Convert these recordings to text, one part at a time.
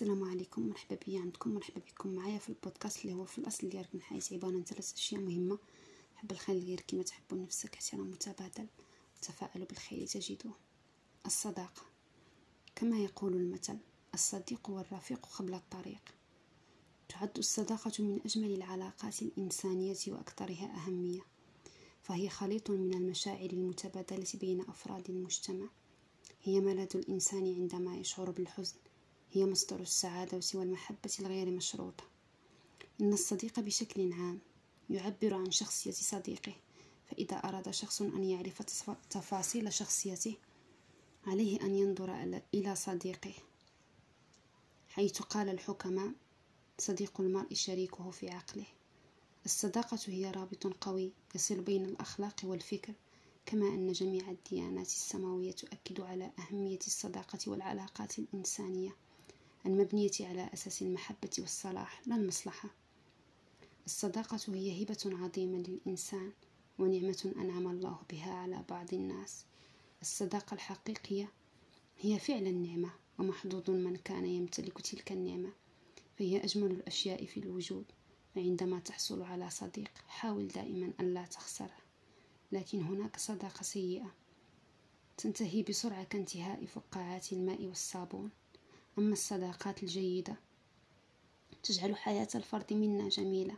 السلام عليكم مرحبا بيا عندكم مرحبا بكم معايا في البودكاست اللي هو في الأصل ديالك من حيث عبارة عن ثلاث أشياء مهمة. حب الخير غير كما تحبوا نفسك احترام متبادل. تفاءلوا بالخير تجدوه الصداقه كما يقول المثل الصديق والرفيق قبل الطريق. تعد الصداقة من أجمل العلاقات الإنسانية وأكثرها أهمية. فهي خليط من المشاعر المتبادلة بين أفراد المجتمع. هي ملاذ الإنسان عندما يشعر بالحزن. هي مصدر السعادة والمحبة الغير مشروطة. إن الصديق بشكل عام يعبر عن شخصية صديقه فإذا أراد شخص أن يعرف تفاصيل شخصيته عليه أن ينظر إلى صديقه. حيث قال الحكماء صديق المرء شريكه في عقله الصداقة هي رابط قوي يصل بين الأخلاق والفكر كما أن جميع الديانات السماوية تؤكد على أهمية الصداقة والعلاقات الإنسانية. المبنية على أساس المحبة والصلاح لا المصلحة. الصداقة هي هبة عظيمة للإنسان ونعمة أنعم الله بها على بعض الناس. الصداقة الحقيقية هي فعلا نعمة ومحظوظ من كان يمتلك تلك النعمة فهي أجمل الأشياء في الوجود فعندما تحصل على صديق. حاول دائما ألا تخسره لكن هناك صداقة سيئة تنتهي بسرعة كانتهاء فقاعات الماء والصابون. أما الصداقات الجيدة تجعل حياة الفرد منا جميلة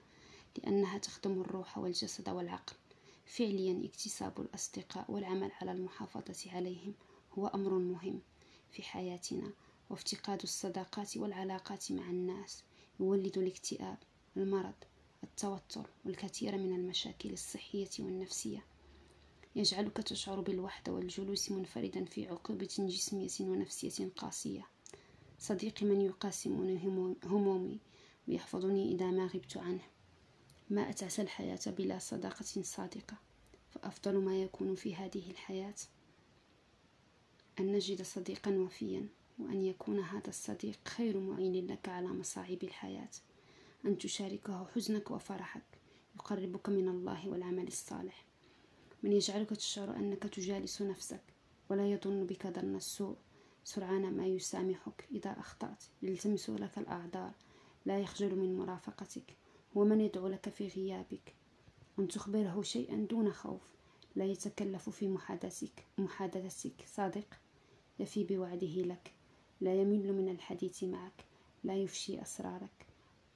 لأنها تخدم الروح والجسد والعقل. فعليا اكتساب الأصدقاء والعمل على المحافظة عليهم هو أمر مهم في حياتنا وافتقاد الصداقات والعلاقات مع الناس يولد الاكتئاب المرض التوتر والكثير من المشاكل الصحية والنفسية. يجعلك تشعر بالوحدة والجلوس منفردا في عقوبة جسمية ونفسية قاسية. صديقي من يقاسمني همومي ويحفظني إذا ما غبت عنه. ما أتعس الحياة بلا صداقة صادقة فأفضل ما يكون في هذه الحياة أن نجد صديقا وفيا وأن يكون هذا الصديق خير معين لك على مصاعب الحياة. أن تشاركه حزنك وفرحك يقربك من الله والعمل الصالح. من يجعلك تشعر أنك تجالس نفسك ولا يظن بك ظن السوء. سرعان ما يسامحك إذا أخطأت. يلتمس لك الأعذار. لا يخجل من مرافقتك. هو من يدعو لك في غيابك. أن تخبره شيئا دون خوف. لا يتكلف في محادثتك. محادثتك. صادق. يفي بوعده لك. لا يمل من الحديث معك. لا يفشي أسرارك.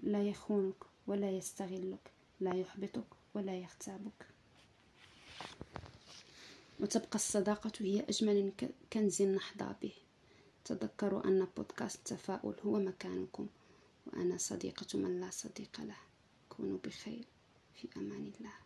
لا يخونك ولا يستغلك. لا يحبطك ولا يغتابك. وتبقى الصداقة هي أجمل كنز نحظى به. تذكروا أن بودكاست تفاؤل هو مكانكم وأنا صديقة من لا صديق له. كونوا بخير في أمان الله.